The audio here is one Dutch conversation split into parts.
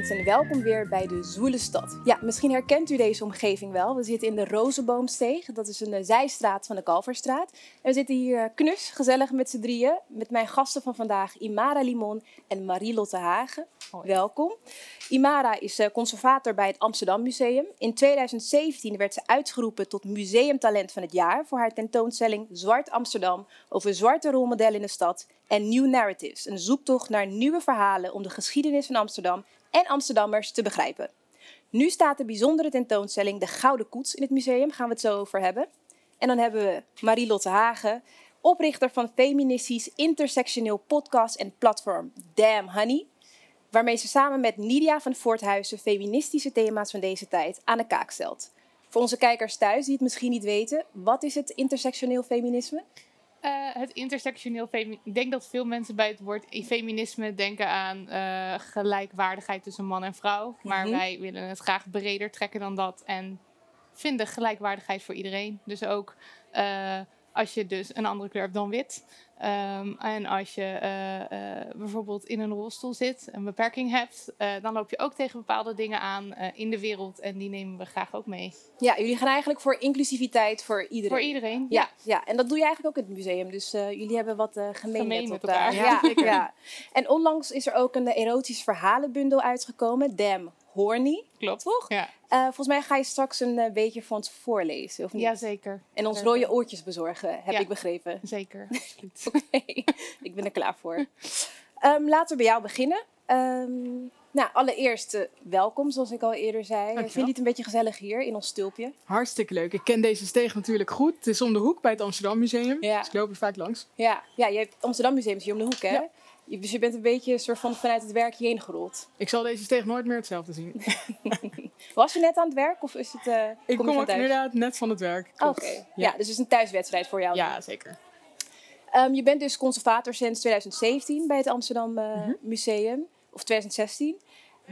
Mensen en welkom weer bij de Zwoele Stad. Ja, misschien herkent u deze omgeving wel. We zitten in de Rozenboomsteeg. Dat is een eh, zijstraat van de Kalverstraat. En we zitten hier eh, knus, gezellig met z'n drieën. Met mijn gasten van vandaag, Imara Limon en Marie-Lotte Hagen. Welkom. Imara is eh, conservator bij het Amsterdam Museum. In 2017 werd ze uitgeroepen tot museumtalent van het jaar voor haar tentoonstelling Zwart Amsterdam over zwarte rolmodellen in de stad en New Narratives, een zoektocht naar nieuwe verhalen om de geschiedenis van Amsterdam en Amsterdammers te begrijpen. Nu staat de bijzondere tentoonstelling De Gouden Koets in het museum, gaan we het zo over hebben. En dan hebben we Marie-Lotte Hagen, oprichter van feministisch intersectioneel podcast en platform Damn Honey, waarmee ze samen met Nidia van Voorthuizen feministische thema's van deze tijd aan de kaak stelt. Voor onze kijkers thuis die het misschien niet weten, wat is het intersectioneel feminisme? Uh, het intersectioneel feminisme. Ik denk dat veel mensen bij het woord feminisme denken aan uh, gelijkwaardigheid tussen man en vrouw. Maar mm -hmm. wij willen het graag breder trekken dan dat. En vinden gelijkwaardigheid voor iedereen. Dus ook uh, als je dus een andere kleur hebt dan wit. Um, en als je uh, uh, bijvoorbeeld in een rolstoel zit, een beperking hebt, uh, dan loop je ook tegen bepaalde dingen aan in de wereld. En die nemen we graag ook mee. Ja, jullie gaan eigenlijk voor inclusiviteit voor iedereen. Voor iedereen. Ja, ja. ja. en dat doe je eigenlijk ook in het museum. Dus jullie hebben wat gemeen, gemeen met elkaar. Ja, ja. En onlangs is er ook een erotisch verhalenbundel uitgekomen, Damn Horny. Klopt. Toch? Ja. Uh, volgens mij ga je straks een uh, beetje van het voorlezen, of niet? Jazeker. En ons rode oortjes bezorgen, heb ja. ik begrepen. Zeker. Oké, ik ben er klaar voor. Um, laten we bij jou beginnen. Um, nou, allereerst uh, welkom, zoals ik al eerder zei. Vind je het een beetje gezellig hier in ons stulpje? Hartstikke leuk. Ik ken deze steeg natuurlijk goed. Het is om de hoek bij het Amsterdam Museum. Ja. Dus ik loop er vaak langs. Ja, ja je hebt Amsterdam Museum is hier om de hoek, hè? Ja. Dus je bent een beetje soort van vanuit het werk hierheen gerold. Ik zal deze steeg nooit meer hetzelfde zien. Was je net aan het werk of is het? Uh, ik kom, ook inderdaad net van het werk. Oké, okay. ja. ja. dus het is een thuiswedstrijd voor jou. Ja, zeker. Um, je bent dus conservator sinds 2017 bij het Amsterdam uh, mm -hmm. Museum, of 2016.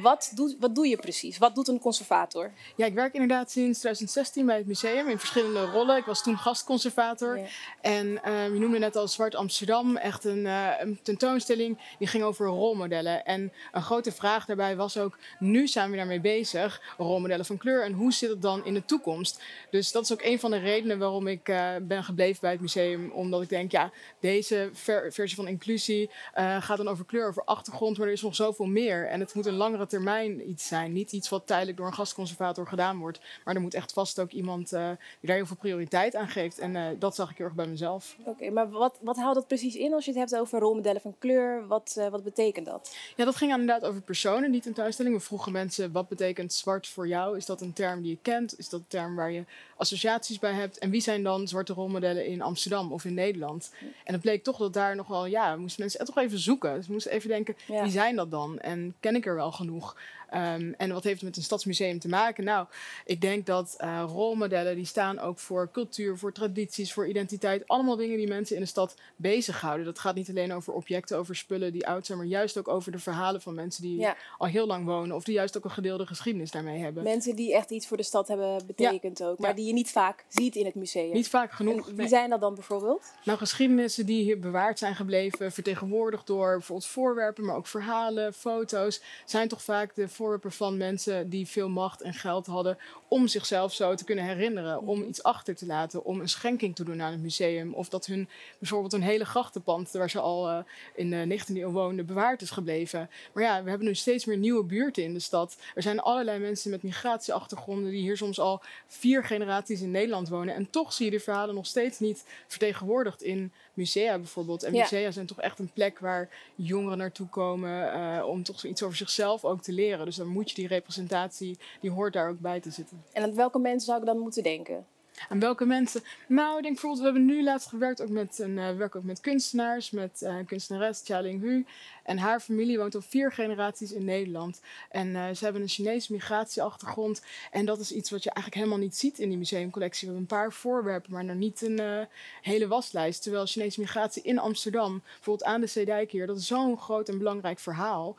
Wat doe, wat doe je precies? Wat doet een conservator? Ja, ik werk inderdaad sinds 2016 bij het museum in verschillende rollen. Ik was toen gastconservator. Ja. En um, je noemde net al Zwart Amsterdam, echt een, uh, een, tentoonstelling die ging over rolmodellen. En een grote vraag daarbij was ook, nu zijn we daarmee bezig, rolmodellen van kleur. En hoe zit het dan in de toekomst? Dus dat is ook een van de redenen waarom ik uh, ben gebleven bij het museum. Omdat ik denk, ja, deze ver versie van inclusie uh, gaat dan over kleur, over achtergrond. Maar er is nog zoveel meer. En het moet een langere termijn iets zijn. Niet iets wat tijdelijk door een gastconservator gedaan wordt. Maar er moet echt vast ook iemand uh, die daar heel veel prioriteit aan geeft. En uh, dat zag ik heel erg bij mezelf. Oké, okay, maar wat, wat houdt dat precies in als je het hebt over rolmodellen van kleur? Wat, uh, wat betekent dat? Ja, dat ging inderdaad over personen, niet tentoonstelling. We vroegen mensen, wat betekent zwart voor jou? Is dat een term die je kent? Is dat een term waar je associaties bij hebt? En wie zijn dan zwarte rolmodellen in Amsterdam of in Nederland? En het bleek toch dat daar nog wel, ja, moesten mensen toch even zoeken. Dus we moesten even denken, ja. wie zijn dat dan? En ken ik er wel genoeg? Um, en wat heeft het met een stadsmuseum te maken? Nou, ik denk dat uh, rolmodellen die staan ook voor cultuur, voor tradities, voor identiteit. Allemaal dingen die mensen in de stad bezighouden. Dat gaat niet alleen over objecten, over spullen die oud zijn, maar juist ook over de verhalen van mensen die ja. al heel lang wonen. Of die juist ook een gedeelde geschiedenis daarmee hebben. Mensen die echt iets voor de stad hebben betekend ja. ook, maar die je niet vaak ziet in het museum. Niet vaak genoeg. En wie nee. zijn dat dan bijvoorbeeld? Nou, geschiedenissen die hier bewaard zijn gebleven, vertegenwoordigd door bijvoorbeeld voorwerpen, maar ook verhalen, foto's, zijn toch vaak de voorwerpen van mensen die veel macht en geld hadden om zichzelf zo te kunnen herinneren, om iets achter te laten, om een schenking te doen aan het museum. Of dat hun bijvoorbeeld een hele grachtenpand, waar ze al uh, in de 19e eeuw woonden, bewaard is gebleven. Maar ja, we hebben nu steeds meer nieuwe buurten in de stad. Er zijn allerlei mensen met migratieachtergronden die hier soms al vier generaties in Nederland wonen. En toch zie je de verhalen nog steeds niet vertegenwoordigd in musea bijvoorbeeld. En musea ja. zijn toch echt een plek waar jongeren naartoe komen uh, om toch iets over zichzelf ook te leren. Dus dan moet je die representatie, die hoort daar ook bij te zitten. En aan welke mensen zou ik dan moeten denken? Aan welke mensen? Nou, denk bijvoorbeeld, we hebben nu laatst gewerkt ook met, een, uh, werk ook met kunstenaars, met uh, kunstenares Chia Ling Hu. En haar familie woont al vier generaties in Nederland. En uh, ze hebben een Chinese migratieachtergrond. En dat is iets wat je eigenlijk helemaal niet ziet in die museumcollectie. We hebben een paar voorwerpen, maar nog niet een hele waslijst. Terwijl Chinese migratie in Amsterdam, bijvoorbeeld aan de Zeedijk hier, dat is zo'n groot en belangrijk verhaal.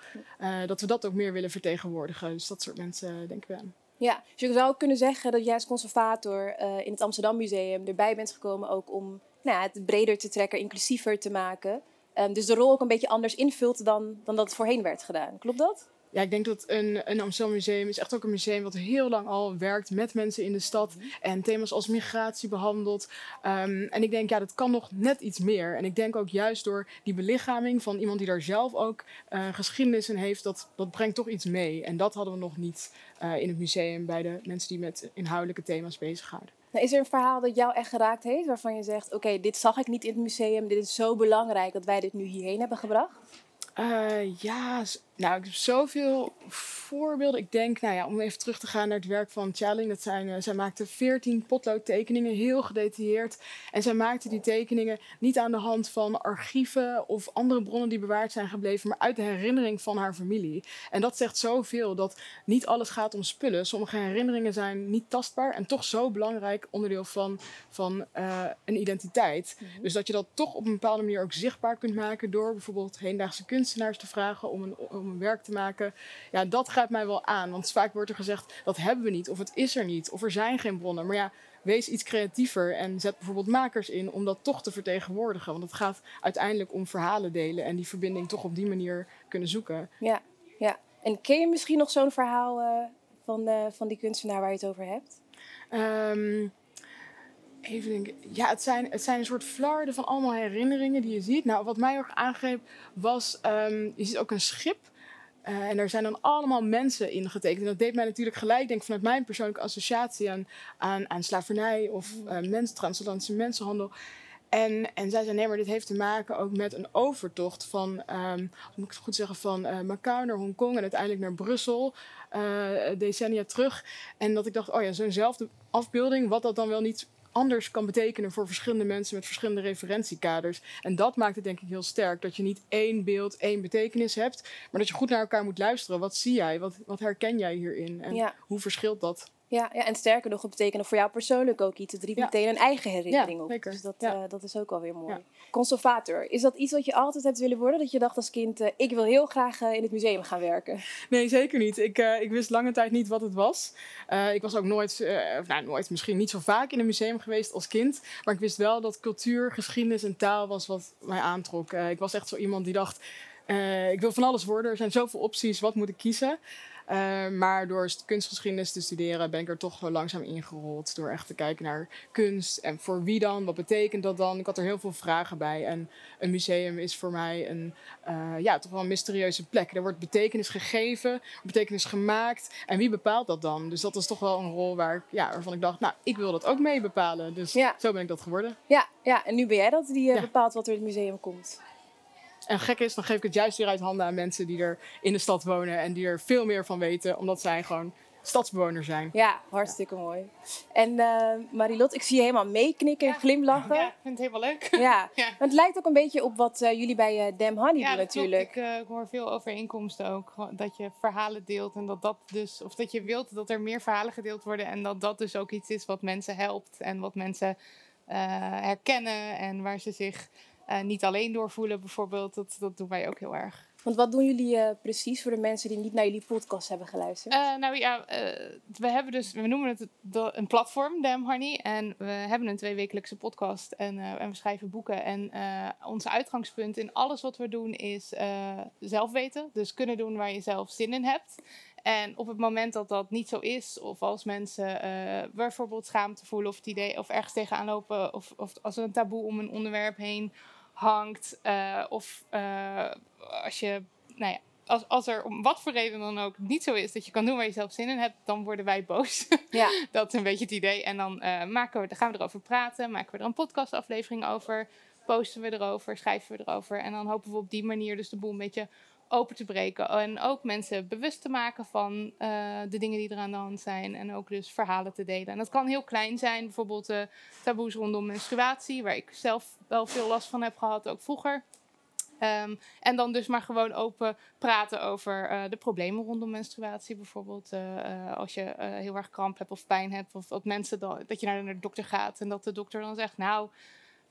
dat we dat ook meer willen vertegenwoordigen. Dus dat soort mensen denken we aan. Ja, dus je zou kunnen zeggen dat jij als conservator uh, in het Amsterdam Museum erbij bent gekomen ook om nou het breder te trekken, inclusiever te maken. Um, dus de rol ook een beetje anders invult dan, dan dat het voorheen werd gedaan. Klopt dat? Ja, ik denk dat een, een Amsterdam Museum is echt ook een museum wat heel lang al werkt met mensen in de stad en thema's als migratie behandelt. Ehm, en ik denk, ja, dat kan nog net iets meer. En ik denk ook juist door die belichaming van iemand die daar zelf ook uh, geschiedenis in heeft, dat, dat brengt toch iets mee. En dat hadden we nog niet uh, in het museum bij de mensen die met inhoudelijke thema's bezighouden. Nou, is er een verhaal dat jou echt geraakt heeft, waarvan je zegt: Oké, dit zag ik niet in het museum, dit is zo belangrijk dat wij dit nu hierheen hebben gebracht? Uh, ja, nou, ik heb zoveel voorbeelden. Ik denk, nou ja, om even terug te gaan naar het werk van Tjalling. Dat zijn, uh, zij maakte 14 potloodtekeningen, heel gedetailleerd. En zij maakte die tekeningen niet aan de hand van archieven of andere bronnen die bewaard zijn gebleven, maar uit de herinnering van haar familie. En dat zegt zoveel dat niet alles gaat om spullen. Sommige herinneringen zijn niet tastbaar en toch zo belangrijk onderdeel van, van uh, een identiteit. Mm -hmm. Dus dat je dat toch op een bepaalde manier ook zichtbaar kunt maken door bijvoorbeeld hedendaagse kunstenaars te vragen om een, om een werk te maken. Ja, dat grijpt mij wel aan. Want vaak wordt er gezegd, dat hebben we niet. Of het is er niet. Of er zijn geen bronnen. Maar ja, wees iets creatiever en zet bijvoorbeeld makers in om dat toch te vertegenwoordigen. Want het gaat uiteindelijk om verhalen delen en die verbinding toch op die manier kunnen zoeken. Ja, ja. En ken je misschien nog zo'n verhaal uh, van, uh, van die kunstenaar waar je het over hebt? Um, Even denken. Ja, het zijn, het zijn een soort flarden van allemaal herinneringen die je ziet. Nou, wat mij ook aangreep was, um, je ziet ook een schip. Uh, en er zijn dan allemaal mensen in getekend. En dat deed mij natuurlijk gelijk, denk vanuit mijn persoonlijke associatie aan, aan, aan slavernij of uh, transatlantische mensenhandel. En, en zij zei, nee, maar dit heeft te maken ook met een overtocht van, um, moet ik het goed zeggen, van uh, Macau naar Hongkong en uiteindelijk naar Brussel, decennia terug. En dat ik dacht, oh ja, zo'nzelfde afbeelding, wat dat dan wel niet anders kan betekenen voor verschillende mensen met verschillende referentiekaders. En dat maakt het denk ik heel sterk. Dat je niet één beeld, één betekenis hebt, maar dat je goed naar elkaar moet luisteren. Wat zie jij? Wat, wat herken jij hierin? En ja. hoe verschilt dat? Ja, ja, en sterker nog, het betekent voor jou persoonlijk ook iets. Het riep ja. meteen een eigen herinnering ja, op. Zeker. Dus dat, uh, dat is ook alweer mooi. Conservator, is dat iets wat je altijd hebt willen worden? Dat je dacht als kind, uh, ik wil heel graag uh, in het museum gaan werken? Nee, zeker niet. Ik, ik wist lange tijd niet wat het was. ik was ook nooit, nou nooit, misschien niet zo vaak in een museum geweest als kind. Maar ik wist wel dat cultuur, geschiedenis en taal was wat mij aantrok. ik was echt zo iemand die dacht, ik wil van alles worden. Er zijn zoveel opties, wat moet ik kiezen? Uh, maar door kunstgeschiedenis te studeren ben ik er toch wel langzaam ingerold. Door echt te kijken naar kunst en voor wie dan, wat betekent dat dan. Ik had er heel veel vragen bij. En een museum is voor mij een, uh, ja, toch wel een mysterieuze plek. Er wordt betekenis gegeven, betekenis gemaakt. En wie bepaalt dat dan? Dus dat is toch wel een rol waar ik, ja, waarvan ik dacht, nou, ik wil dat ook mee bepalen. Dus ja. zo ben ik dat geworden. Ja, ja, en nu ben jij dat die uh, ja. bepaalt wat er in het museum komt. En gek is, dan geef ik het juist weer uit handen aan mensen die er in de stad wonen en die er veel meer van weten, omdat zij gewoon stadsbewoner zijn. Ja, hartstikke ja. mooi. En uh, Marilot, ik zie je helemaal meeknikken en ja. glimlachen. Ja, ik vind het helemaal leuk. Ja, ja. het lijkt ook een beetje op wat uh, jullie bij uh, Dam Honey ja, doen natuurlijk. Ik, ik hoor veel overeenkomsten ook. Dat je verhalen deelt en dat dat dus, of dat je wilt dat er meer verhalen gedeeld worden en dat dat dus ook iets is wat mensen helpt en wat mensen herkennen en waar ze zich uh, niet alleen doorvoelen bijvoorbeeld. Dat, dat doen wij ook heel erg. Want wat doen jullie uh, precies voor de mensen die niet naar jullie podcast hebben geluisterd? Uh, nou ja, we hebben dus, we noemen het een platform, Damn Honey. En we hebben een tweewekelijkse podcast en, en we schrijven boeken. En ons uitgangspunt in alles wat we doen is zelf weten. Dus kunnen doen waar je zelf zin in hebt. En op het moment dat dat niet zo is, of als mensen uh, bijvoorbeeld schaamte voelen of het idee of ergens tegenaan lopen, of, of als er een taboe om een onderwerp heen hangt, uh, of uh, als je, nou ja, als, als er om wat voor reden dan ook niet zo is dat je kan doen waar je zelf zin in hebt, dan worden wij boos. Ja. dat is een beetje het idee. En dan, maken we, dan gaan we erover praten, maken we er een podcastaflevering over, posten we erover, schrijven we erover. En dan hopen we op die manier dus de boel een beetje open te breken. En ook mensen bewust te maken van uh, de dingen die er aan de hand zijn. En ook dus verhalen te delen. En dat kan heel klein zijn. Bijvoorbeeld uh, taboes rondom menstruatie. Waar ik zelf wel veel last van heb gehad, ook vroeger. Um, en dan dus maar gewoon open praten over uh, de problemen rondom menstruatie. Bijvoorbeeld als je heel erg kramp hebt of pijn hebt. Of dat mensen dan, dat je naar de dokter gaat. En dat de dokter dan zegt, nou...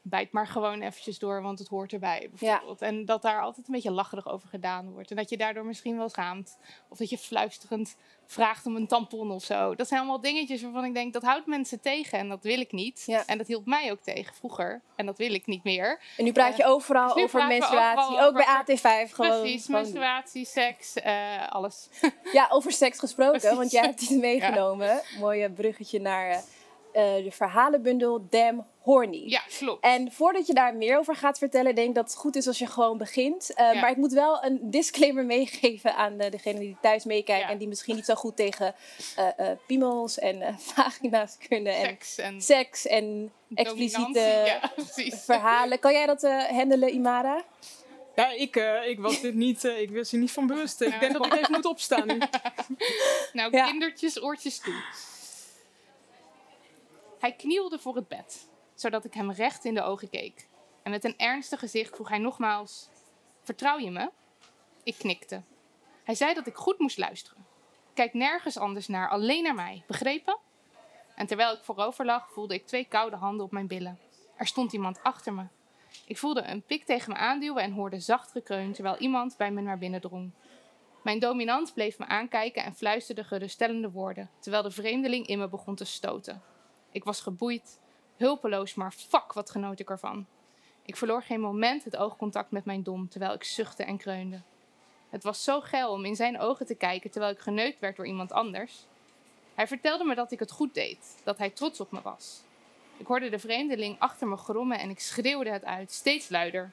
bijt maar gewoon eventjes door, want het hoort erbij bijvoorbeeld. En dat daar altijd een beetje lacherig over gedaan wordt. En dat je daardoor misschien wel schaamt. Of dat je fluisterend vraagt om een tampon of zo. Dat zijn allemaal dingetjes waarvan ik denk, dat houdt mensen tegen en dat wil ik niet. Ja. En dat hield mij ook tegen vroeger. En dat wil ik niet meer. En nu praat je overal dus over menstruatie, overal ook bij over- AT5 gewoon. Precies, gewoon- menstruatie, seks, eh, alles. Ja, over seks gesproken, Precies. want jij hebt iets meegenomen. Mooie bruggetje naar eh, eh, de verhalenbundel Damn Horny. Ja, klopt. En voordat je daar meer over gaat vertellen, denk ik dat het goed is als je gewoon begint. Eh, Ja. Maar ik moet wel een disclaimer meegeven aan eh, degene die thuis meekijken Ja. en die misschien niet zo goed tegen eh, eh, piemels en eh, vagina's kunnen. En Seks en seks en dominantie. expliciete Ja, verhalen. Kan jij dat eh handelen, Imara? Ja, ik, eh, ik was dit niet, eh, ik was hier niet van bewust. Ik denk dat ik even moet opstaan nu. Nou, Ja. kindertjes, oortjes toe. Hij knielde voor het bed, zodat ik hem recht in de ogen keek. En met een ernstig gezicht vroeg hij nogmaals: Vertrouw je me? Ik knikte. Hij zei dat ik goed moest luisteren. Kijk nergens anders naar, alleen naar mij. Begrepen? En terwijl ik voorover lag, voelde ik twee koude handen op mijn billen. Er stond iemand achter me. Ik voelde een pik tegen me aanduwen en hoorde zacht gekreun terwijl iemand bij me naar binnen drong. Mijn dominant bleef me aankijken en fluisterde geruststellende woorden, terwijl de vreemdeling in me begon te stoten. Ik was geboeid, hulpeloos, maar fuck, wat genoot ik ervan. Ik verloor geen moment het oogcontact met mijn dom, terwijl ik zuchtte en kreunde. Het was zo geil om in zijn ogen te kijken terwijl ik geneukt werd door iemand anders. Hij vertelde me dat ik het goed deed, dat hij trots op me was. Ik hoorde de vreemdeling achter me grommen en ik schreeuwde het uit, steeds luider.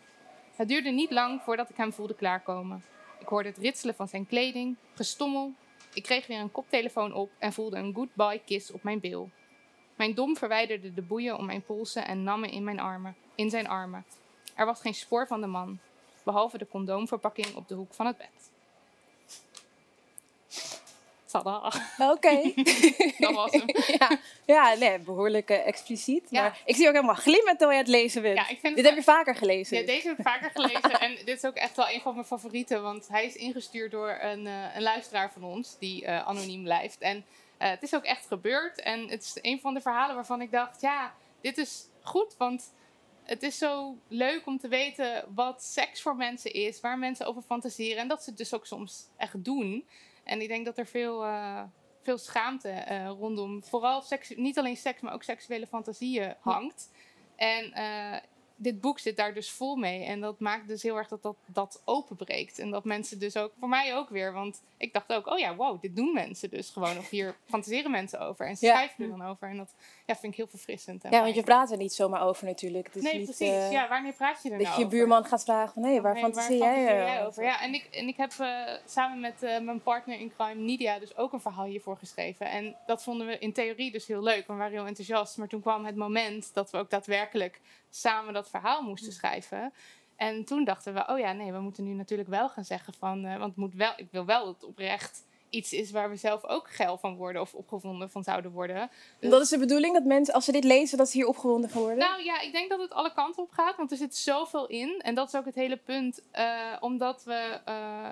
Het duurde niet lang voordat ik hem voelde klaarkomen. Ik hoorde het ritselen van zijn kleding, gestommel. Ik kreeg weer een koptelefoon op en voelde een goodbye kiss op mijn bil. Mijn dom verwijderde de boeien om mijn polsen en nam me in, mijn armen, in zijn armen. Er was geen spoor van de man, behalve de condoomverpakking op de hoek van het bed. Tada, Oké. dat was hem. ja, ja nee, behoorlijk eh, expliciet. Ja. Maar ik zie ook helemaal glimmen terwijl je het lezen bent. Ja, ik vind Dit heb je vaker gelezen. Ja, deze heb ik vaker gelezen en dit is ook echt wel een van mijn favorieten, want hij is ingestuurd door een, eh, een luisteraar van ons die eh, anoniem blijft. En het is ook echt gebeurd en het is een van de verhalen waarvan ik dacht, ja, dit is goed, want het is zo leuk om te weten wat seks voor mensen is, waar mensen over fantaseren en dat ze het dus ook soms echt doen. En ik denk dat er veel, eh, veel schaamte eh, rondom, vooral seks, niet alleen seks, maar ook seksuele fantasieën hangt. En eh, dit boek zit daar dus vol mee. En dat maakt dus heel erg dat dat, dat openbreekt. En dat mensen dus ook, voor mij ook weer, want ik dacht ook, oh ja, wow, dit doen mensen dus gewoon. Of hier fantaseren mensen over. En ze Ja. schrijven er dan over. En dat ja, vind ik heel verfrissend. en Ja, want je praat er niet zomaar over natuurlijk. Het is Nee, niet, precies. eh, ja, wanneer praat je er dat nou je je over? buurman gaat vragen van, hé, waar Nee, fantaseer jij, over? Ja, en ik, en ik heb eh, samen met eh, mijn partner in crime, Nidia, dus ook een verhaal hiervoor geschreven. En dat vonden we in theorie dus heel leuk. We waren heel enthousiast. Maar toen kwam het moment dat we ook daadwerkelijk samen dat verhaal moesten schrijven. En toen dachten we, oh ja, nee, we moeten nu natuurlijk wel gaan zeggen van... eh, want moet wel, ik wil wel dat het oprecht iets is waar we zelf ook geil van worden of opgewonden van zouden worden. En dat is de bedoeling, dat mensen, als ze dit lezen, dat ze hier opgewonden van worden? Nou ja, ik denk dat het alle kanten op gaat, want er zit zoveel in. En dat is ook het hele punt, eh, omdat we eh,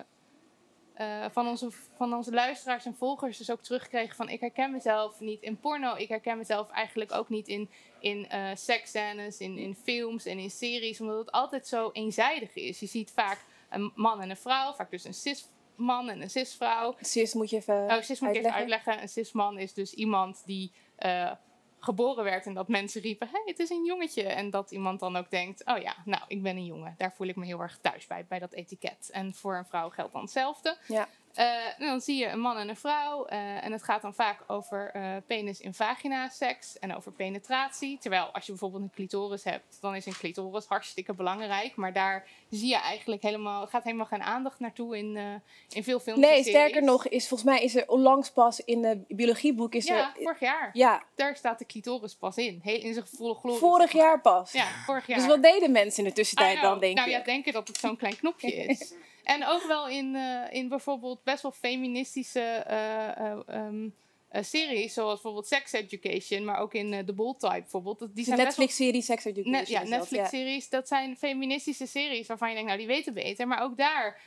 eh, van, onze, van onze luisteraars en volgers dus ook terugkregen van... ik herken mezelf niet in porno, ik herken mezelf eigenlijk ook niet in, in eh seksscènes, in, in films en in series. Omdat het altijd zo eenzijdig is. Je ziet vaak een man en een vrouw, vaak dus een cis-man en een cis-vrouw. Cis moet je even Oh, cis moet ik even uitleggen. uitleggen. Een cisman is dus iemand die eh, geboren werd en dat mensen riepen: hé, het is een jongetje. En dat iemand dan ook denkt: oh ja, nou, ik ben een jongen. Daar voel ik me heel erg thuis bij, bij dat etiket. En voor een vrouw geldt dan hetzelfde. Ja. Eh, en dan zie je een man en een vrouw. eh, en het gaat dan vaak over eh, penis in vagina seks en over penetratie. Terwijl als je bijvoorbeeld een clitoris hebt, dan is een clitoris hartstikke belangrijk. Maar daar zie je eigenlijk helemaal, gaat helemaal geen aandacht naartoe in, in veel films. Nee, sterker nog, is, volgens mij is er onlangs pas in het biologieboek... Is Ja, er, vorig jaar. ja, Daar staat de clitoris pas in. Heel in zijn volle glorie. vorig jaar pas. Ja, vorig jaar. Dus wat deden mensen in de tussentijd dan, denk nou je? ja, denken dat het zo'n klein knopje is. en ook wel in, eh, in bijvoorbeeld best wel feministische eh, eh, ehm, eh, series, zoals bijvoorbeeld Sex Education, maar ook in The Bold Type bijvoorbeeld. Dat- Die zijn Netflix-serie Sex Education. Net, ja, Netflix-series, dat zijn feministische series waarvan je denkt, nou, die weten beter. Maar ook daar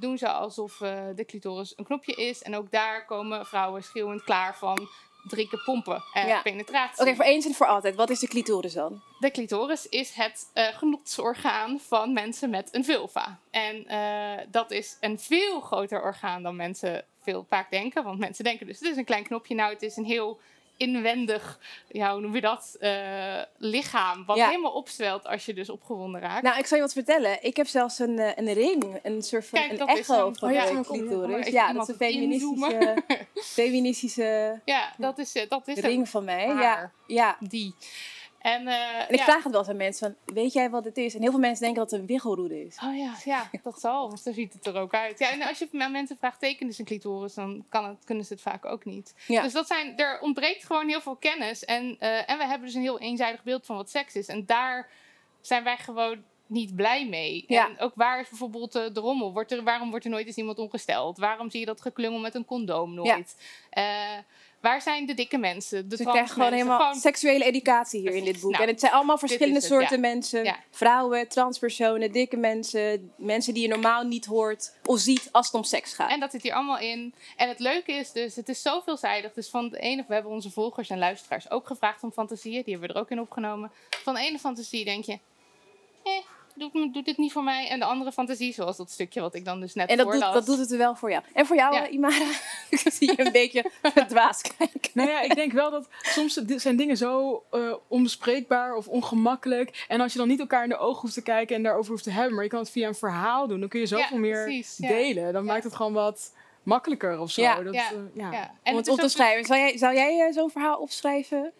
doen ze alsof de clitoris een knopje is. En ook daar komen vrouwen schreeuwend klaar van drie keer pompen en Ja. penetratie. Oké, voor eens en voor altijd. Wat is de clitoris dan? De clitoris is het eh genotsorgaan van mensen met een vulva. En eh, dat is een veel groter orgaan dan mensen veel vaak denken. Want mensen denken dus, het is een klein knopje. Nou, het is een heel inwendig, ja, hoe noem je dat, eh, lichaam. Wat Ja. helemaal opzwelt als je dus opgewonden raakt. Nou, ik zal je wat vertellen. Ik heb zelfs een, eh, een ring, een soort van Kijk, een echo van Oh ja, de clitoris. Ja, dat is een feministische, feministische ja, dat is, dat is ring van mij. Ja, ja. Die. En, eh, En ik ja. vraag het wel eens aan mensen van, weet jij wat het is? En heel veel mensen denken dat het een wiggelroede is. Oh ja, ja, dat zal. Want zo ziet het er ook uit. Ja, en als je aan mensen vraagt, tekenen ze een clitoris, dan kan het, kunnen ze het vaak ook niet. Ja. Dus dat zijn, er ontbreekt gewoon heel veel kennis. En, eh, en we hebben dus een heel eenzijdig beeld van wat seks is. En daar zijn wij gewoon niet blij mee. Ja. En ook waar is bijvoorbeeld eh, de rommel? Wordt er, waarom wordt er nooit eens iemand ongesteld? Waarom zie je dat geklungel met een condoom nooit? Waar zijn de dikke mensen? De trans krijgen gewoon mensen? helemaal Gewoon- seksuele educatie hier in dit boek. Nou, en het zijn allemaal verschillende soorten ja. mensen. Ja. Vrouwen, transpersonen, dikke mensen. Mensen die je normaal niet hoort of ziet als het om seks gaat. En dat zit hier allemaal in. En het leuke is dus, het is zo veelzijdig. Dus van de ene, we hebben onze volgers en luisteraars ook gevraagd om fantasieën. Die hebben we er ook in opgenomen. Van de ene fantasie denk je, doet, doet dit niet voor mij. En de andere fantasie, zoals dat stukje wat ik dan dus net En dat doet, voorlas. dat doet het er wel voor jou. En voor jou, Ja. Imara? ik zie je een beetje dwaas kijken. Nou ja, ik denk wel dat soms zijn dingen zo eh, onbespreekbaar of ongemakkelijk. En als je dan niet elkaar in de ogen hoeft te kijken en daarover hoeft te hebben, maar je kan het via een verhaal doen, dan kun je zoveel Ja, meer precies, ja. delen. Dan Ja. maakt het gewoon wat makkelijker of zo. Ja, dat, ja, eh, ja. Ja. Om het het op te schrijven. Zou jij, zou jij eh, zo'n verhaal opschrijven?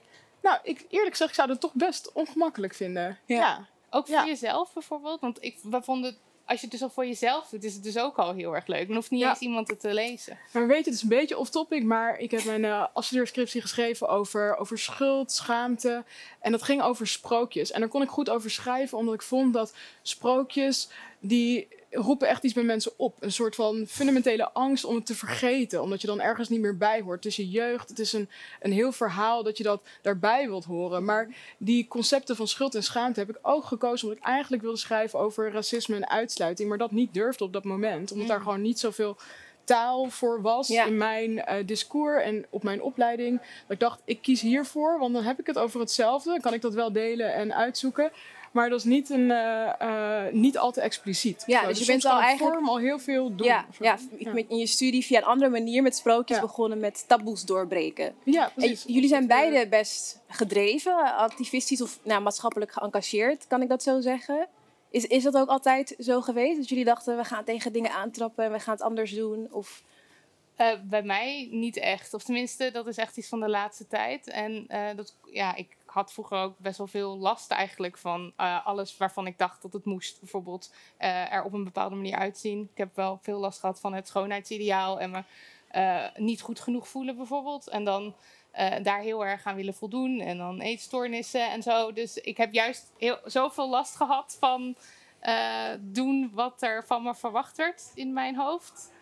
Nou, ik, eerlijk gezegd, ik zou het toch best ongemakkelijk vinden. Ja. Ook voor Ja. jezelf bijvoorbeeld. Want ik, we vonden, als je het dus al voor jezelf doet, is het dus ook al heel erg leuk. Dan hoeft niet Ja. eens iemand het te lezen. Maar weet je, het is een beetje off-topic, maar ik heb mijn eh afstudeerscriptie geschreven over, over schuld, schaamte. En dat ging over sprookjes. En daar kon ik goed over schrijven, omdat ik vond dat sprookjes, die roepen echt iets bij mensen op. Een soort van fundamentele angst om het te vergeten, omdat je dan ergens niet meer bij hoort. Het is je jeugd, het is een, een heel verhaal dat je dat daarbij wilt horen. Maar die concepten van schuld en schaamte heb ik ook gekozen omdat ik eigenlijk wilde schrijven over racisme en uitsluiting, maar dat niet durfde op dat moment, omdat daar gewoon niet zoveel taal voor was Ja. in mijn eh, discours en op mijn opleiding. Dat ik dacht, ik kies hiervoor, want dan heb ik het over hetzelfde. Dan kan ik dat wel delen en uitzoeken. Maar dat is niet, een, eh, eh, niet al te expliciet. Ja, dus je bent al eigenlijk- vorm al heel veel doen. Ja, ja, in je studie via een andere manier met sprookjes Ja. begonnen met taboes doorbreken. Ja, En jullie zijn beide best gedreven, activistisch of nou, maatschappelijk geëngageerd, kan ik dat zo zeggen? Is, is dat ook altijd zo geweest? Dat jullie dachten, we gaan tegen dingen aantrappen en we gaan het anders doen? Of... Eh, bij mij niet echt. Of tenminste, dat is echt iets van de laatste tijd. En eh, dat, ja, ik had vroeger ook best wel veel last eigenlijk van eh, alles waarvan ik dacht dat het moest. Bijvoorbeeld er op een bepaalde manier uitzien. Ik heb wel veel last gehad van het schoonheidsideaal en me niet goed genoeg voelen bijvoorbeeld. En dan daar heel erg aan willen voldoen. En dan eetstoornissen en zo. Dus ik heb juist heel, zoveel last gehad van doen wat er van me verwacht werd in mijn hoofd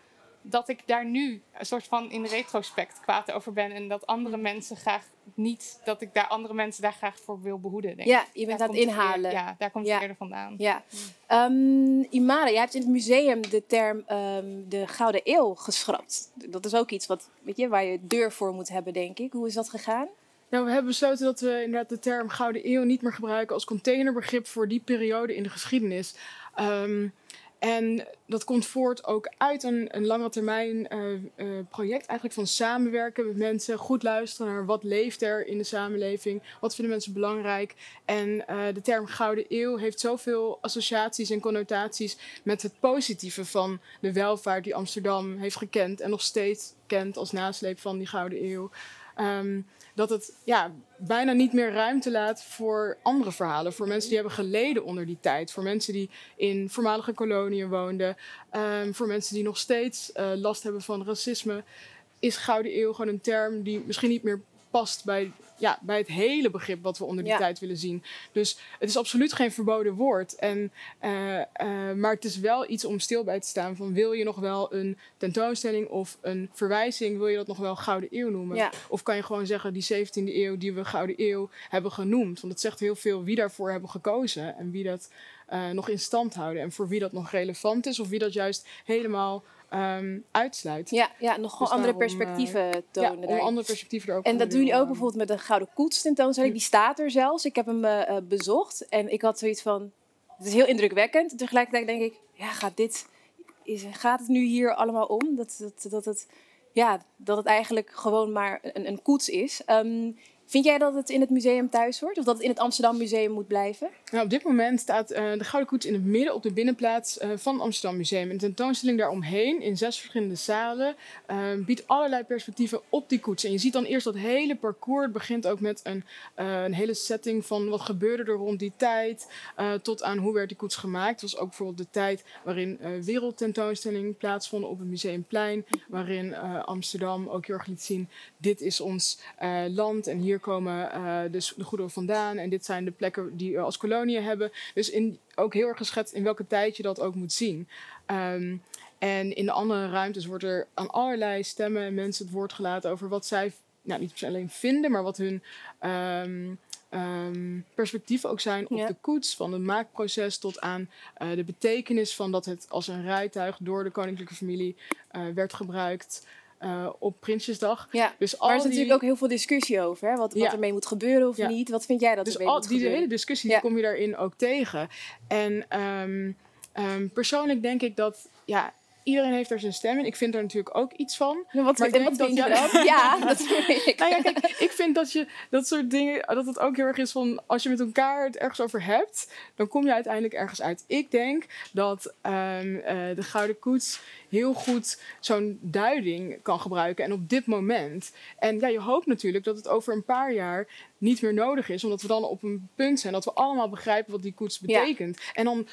dat ik daar nu een soort van in retrospect kwaad over ben. En dat andere mensen graag niet, dat ik daar andere mensen daar graag voor wil behoeden. Denk. Ja, je bent Daar aan het inhalen. Weer, ja, daar komt Ja. het eerder vandaan. Ja. Ehm, Imara, jij hebt in het museum de term ehm, de Gouden Eeuw geschrapt. Dat is ook iets wat, weet je, waar je deur voor moet hebben, denk ik. Hoe is dat gegaan? Nou, we hebben besloten dat we inderdaad de term Gouden Eeuw niet meer gebruiken als containerbegrip voor die periode in de geschiedenis. Ehm, en dat komt voort ook uit een, een lange termijn eh, eh, project eigenlijk van samenwerken met mensen, goed luisteren naar wat leeft er in de samenleving, wat vinden mensen belangrijk. En eh, de term Gouden Eeuw heeft zoveel associaties en connotaties met het positieve van de welvaart die Amsterdam heeft gekend en nog steeds kent als nasleep van die Gouden Eeuw. Ehm, dat het ja, bijna niet meer ruimte laat voor andere verhalen. Voor mensen die hebben geleden onder die tijd. Voor mensen die in voormalige koloniën woonden. ehm, voor mensen die nog steeds eh, last hebben van racisme. Is Gouden Eeuw gewoon een term die misschien niet meer past bij, ja, bij het hele begrip wat we onder die Ja. tijd willen zien. Dus het is absoluut geen verboden woord. En, eh, eh, maar het is wel iets om stil bij te staan. Van wil je nog wel een tentoonstelling of een verwijzing? Wil je dat nog wel Gouden Eeuw noemen? Ja. Of kan je gewoon zeggen die 17e eeuw die we Gouden Eeuw hebben genoemd? Want het zegt heel veel wie daarvoor hebben gekozen en wie dat eh, nog in stand houden. En voor wie dat nog relevant is of wie dat juist helemaal ehm, uitsluit. Ja, ja nog gewoon Dus andere daarom, eh, perspectieven tonen. Ja, om daarin. andere perspectieven er ook En dat doen jullie ook bijvoorbeeld met de Gouden Koets tentoonstelling. Die staat er zelfs. Ik heb hem eh, eh, bezocht en ik had zoiets van... Het is heel indrukwekkend. En tegelijkertijd denk ik, ja, gaat dit... Is, gaat het nu hier allemaal om? Dat, dat, dat, het, ja, dat het eigenlijk gewoon maar een, een koets is. Ehm, vind jij dat het in het museum thuis hoort? Of dat het in het Amsterdam Museum moet blijven? Nou, op dit moment staat eh, de Gouden Koets in het midden op de binnenplaats eh, van het Amsterdam Museum. Een tentoonstelling daaromheen in zes verschillende zalen eh, biedt allerlei perspectieven op die koets. En je ziet dan eerst dat hele parcours. Het begint ook met een, een hele setting van wat gebeurde er rond die tijd. tot aan hoe werd die koets gemaakt. Het was ook bijvoorbeeld de tijd waarin wereldtentoonstellingen plaatsvonden op het Museumplein. Waarin Amsterdam ook heel erg liet zien, dit is ons land en hier komen eh, de, de goederen vandaan. En dit zijn de plekken die we als koloniën hebben. Dus in, ook heel erg geschetst in welke tijd je dat ook moet zien. Ehm, en in de andere ruimtes wordt er aan allerlei stemmen en mensen het woord gelaten over wat zij, nou niet alleen vinden, maar wat hun ehm, ehm, perspectieven ook zijn op Ja. de koets, van het maakproces tot aan eh, de betekenis van dat het als een rijtuig door de koninklijke familie eh, werd gebruikt eh, op Prinsjesdag. Ja. Dus al Maar er is die- natuurlijk ook heel veel discussie over. Hè? Wat, wat Ja. ermee moet gebeuren of Ja. niet. Wat vind jij dat dus ermee al, moet die gebeuren? hele discussie die kom je daarin ook tegen. En ehm, ehm, persoonlijk denk ik dat ja, iedereen heeft daar zijn stem in. Ik vind er natuurlijk ook iets van. Ja, Wat, Maar ik en denk wat vind dat- je dan? Ja, dat ik. Nou ja, kijk, ik vind dat je dat soort dingen, dat het ook heel erg is van als je met elkaar het ergens over hebt, dan kom je uiteindelijk ergens uit. Ik denk dat ehm, eh, de Gouden Koets heel goed zo'n duiding kan gebruiken. En op dit moment. En ja, je hoopt natuurlijk dat het over een paar jaar niet meer nodig is, omdat we dan op een punt zijn dat we allemaal begrijpen wat die koets Ja. betekent. En dan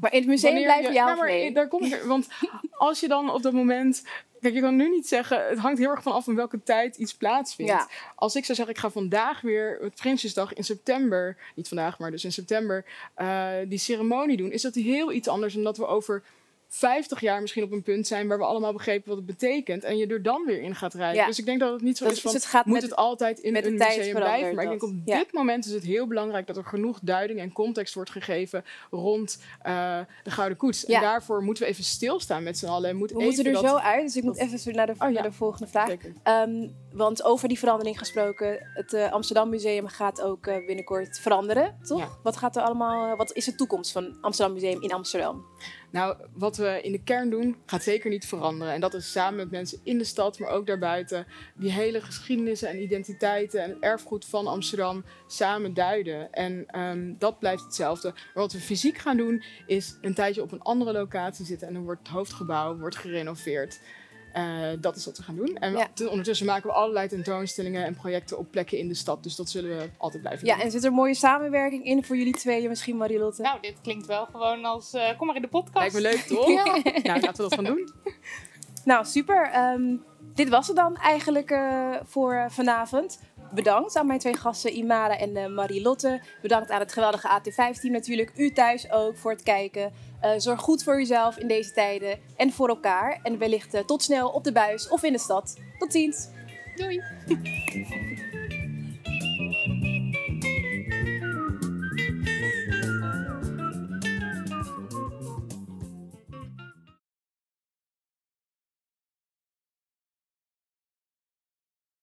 Maar in het museum Wanneer blijven je- ja Nou, maar nee? Daar kom ik er. Want als je dan op dat moment. Kijk, je kan nu niet zeggen. Het hangt heel erg van af van welke tijd iets plaatsvindt. Ja. Als ik zou zeggen, ik ga vandaag weer het Prinsjesdag in september. Niet vandaag, maar dus in september. eh, die ceremonie doen. Is dat heel iets anders dan dat we over 50 jaar misschien op een punt zijn waar we allemaal begrepen wat het betekent. En je er dan weer in gaat rijden. Ja. Dus ik denk dat het niet zo Dat- is van. dus het gaat moet met- het altijd in een tijd museum blijven? Maar ik denk op Ja. dit moment is het heel belangrijk dat er genoeg duiding en context wordt gegeven rond eh, de Gouden Koets. Ja. En daarvoor moeten we even stilstaan met z'n allen. En moet We moeten er dat- zo uit, dus ik moet dat- even naar de, Oh, naar de volgende vraag. Ehm, want over die verandering gesproken, het eh, Amsterdam Museum gaat ook eh, binnenkort veranderen, toch? Wat gaat er allemaal, wat is de toekomst van Amsterdam Museum in Amsterdam? Nou, wat we in de kern doen, gaat zeker niet veranderen. En dat is samen met mensen in de stad, maar ook daarbuiten, die hele geschiedenissen en identiteiten en erfgoed van Amsterdam samen duiden. En ehm, dat blijft hetzelfde. Maar wat we fysiek gaan doen, is een tijdje op een andere locatie zitten en dan wordt het hoofdgebouw wordt gerenoveerd. Eh, dat is wat we gaan doen. En Ja. ondertussen maken we allerlei tentoonstellingen en projecten op plekken in de stad. Dus dat zullen we altijd blijven Ja, doen. en zit er een mooie samenwerking in voor jullie tweeën, misschien Marilotte? Nou, dit klinkt wel gewoon als... eh, kom maar in de podcast. Lijkt me leuk, toch? Ja. Nou, laten we dat gaan doen. Nou, super. Ehm, dit was het dan eigenlijk eh, voor vanavond. Bedankt aan mijn twee gasten, Imara en eh Marilotte. Bedankt aan het geweldige AT5-team natuurlijk. U thuis ook voor het kijken. Eh, zorg goed voor uzelf in deze tijden en voor elkaar. En wellicht eh, tot snel op de buis of in de stad. Tot ziens. Doei.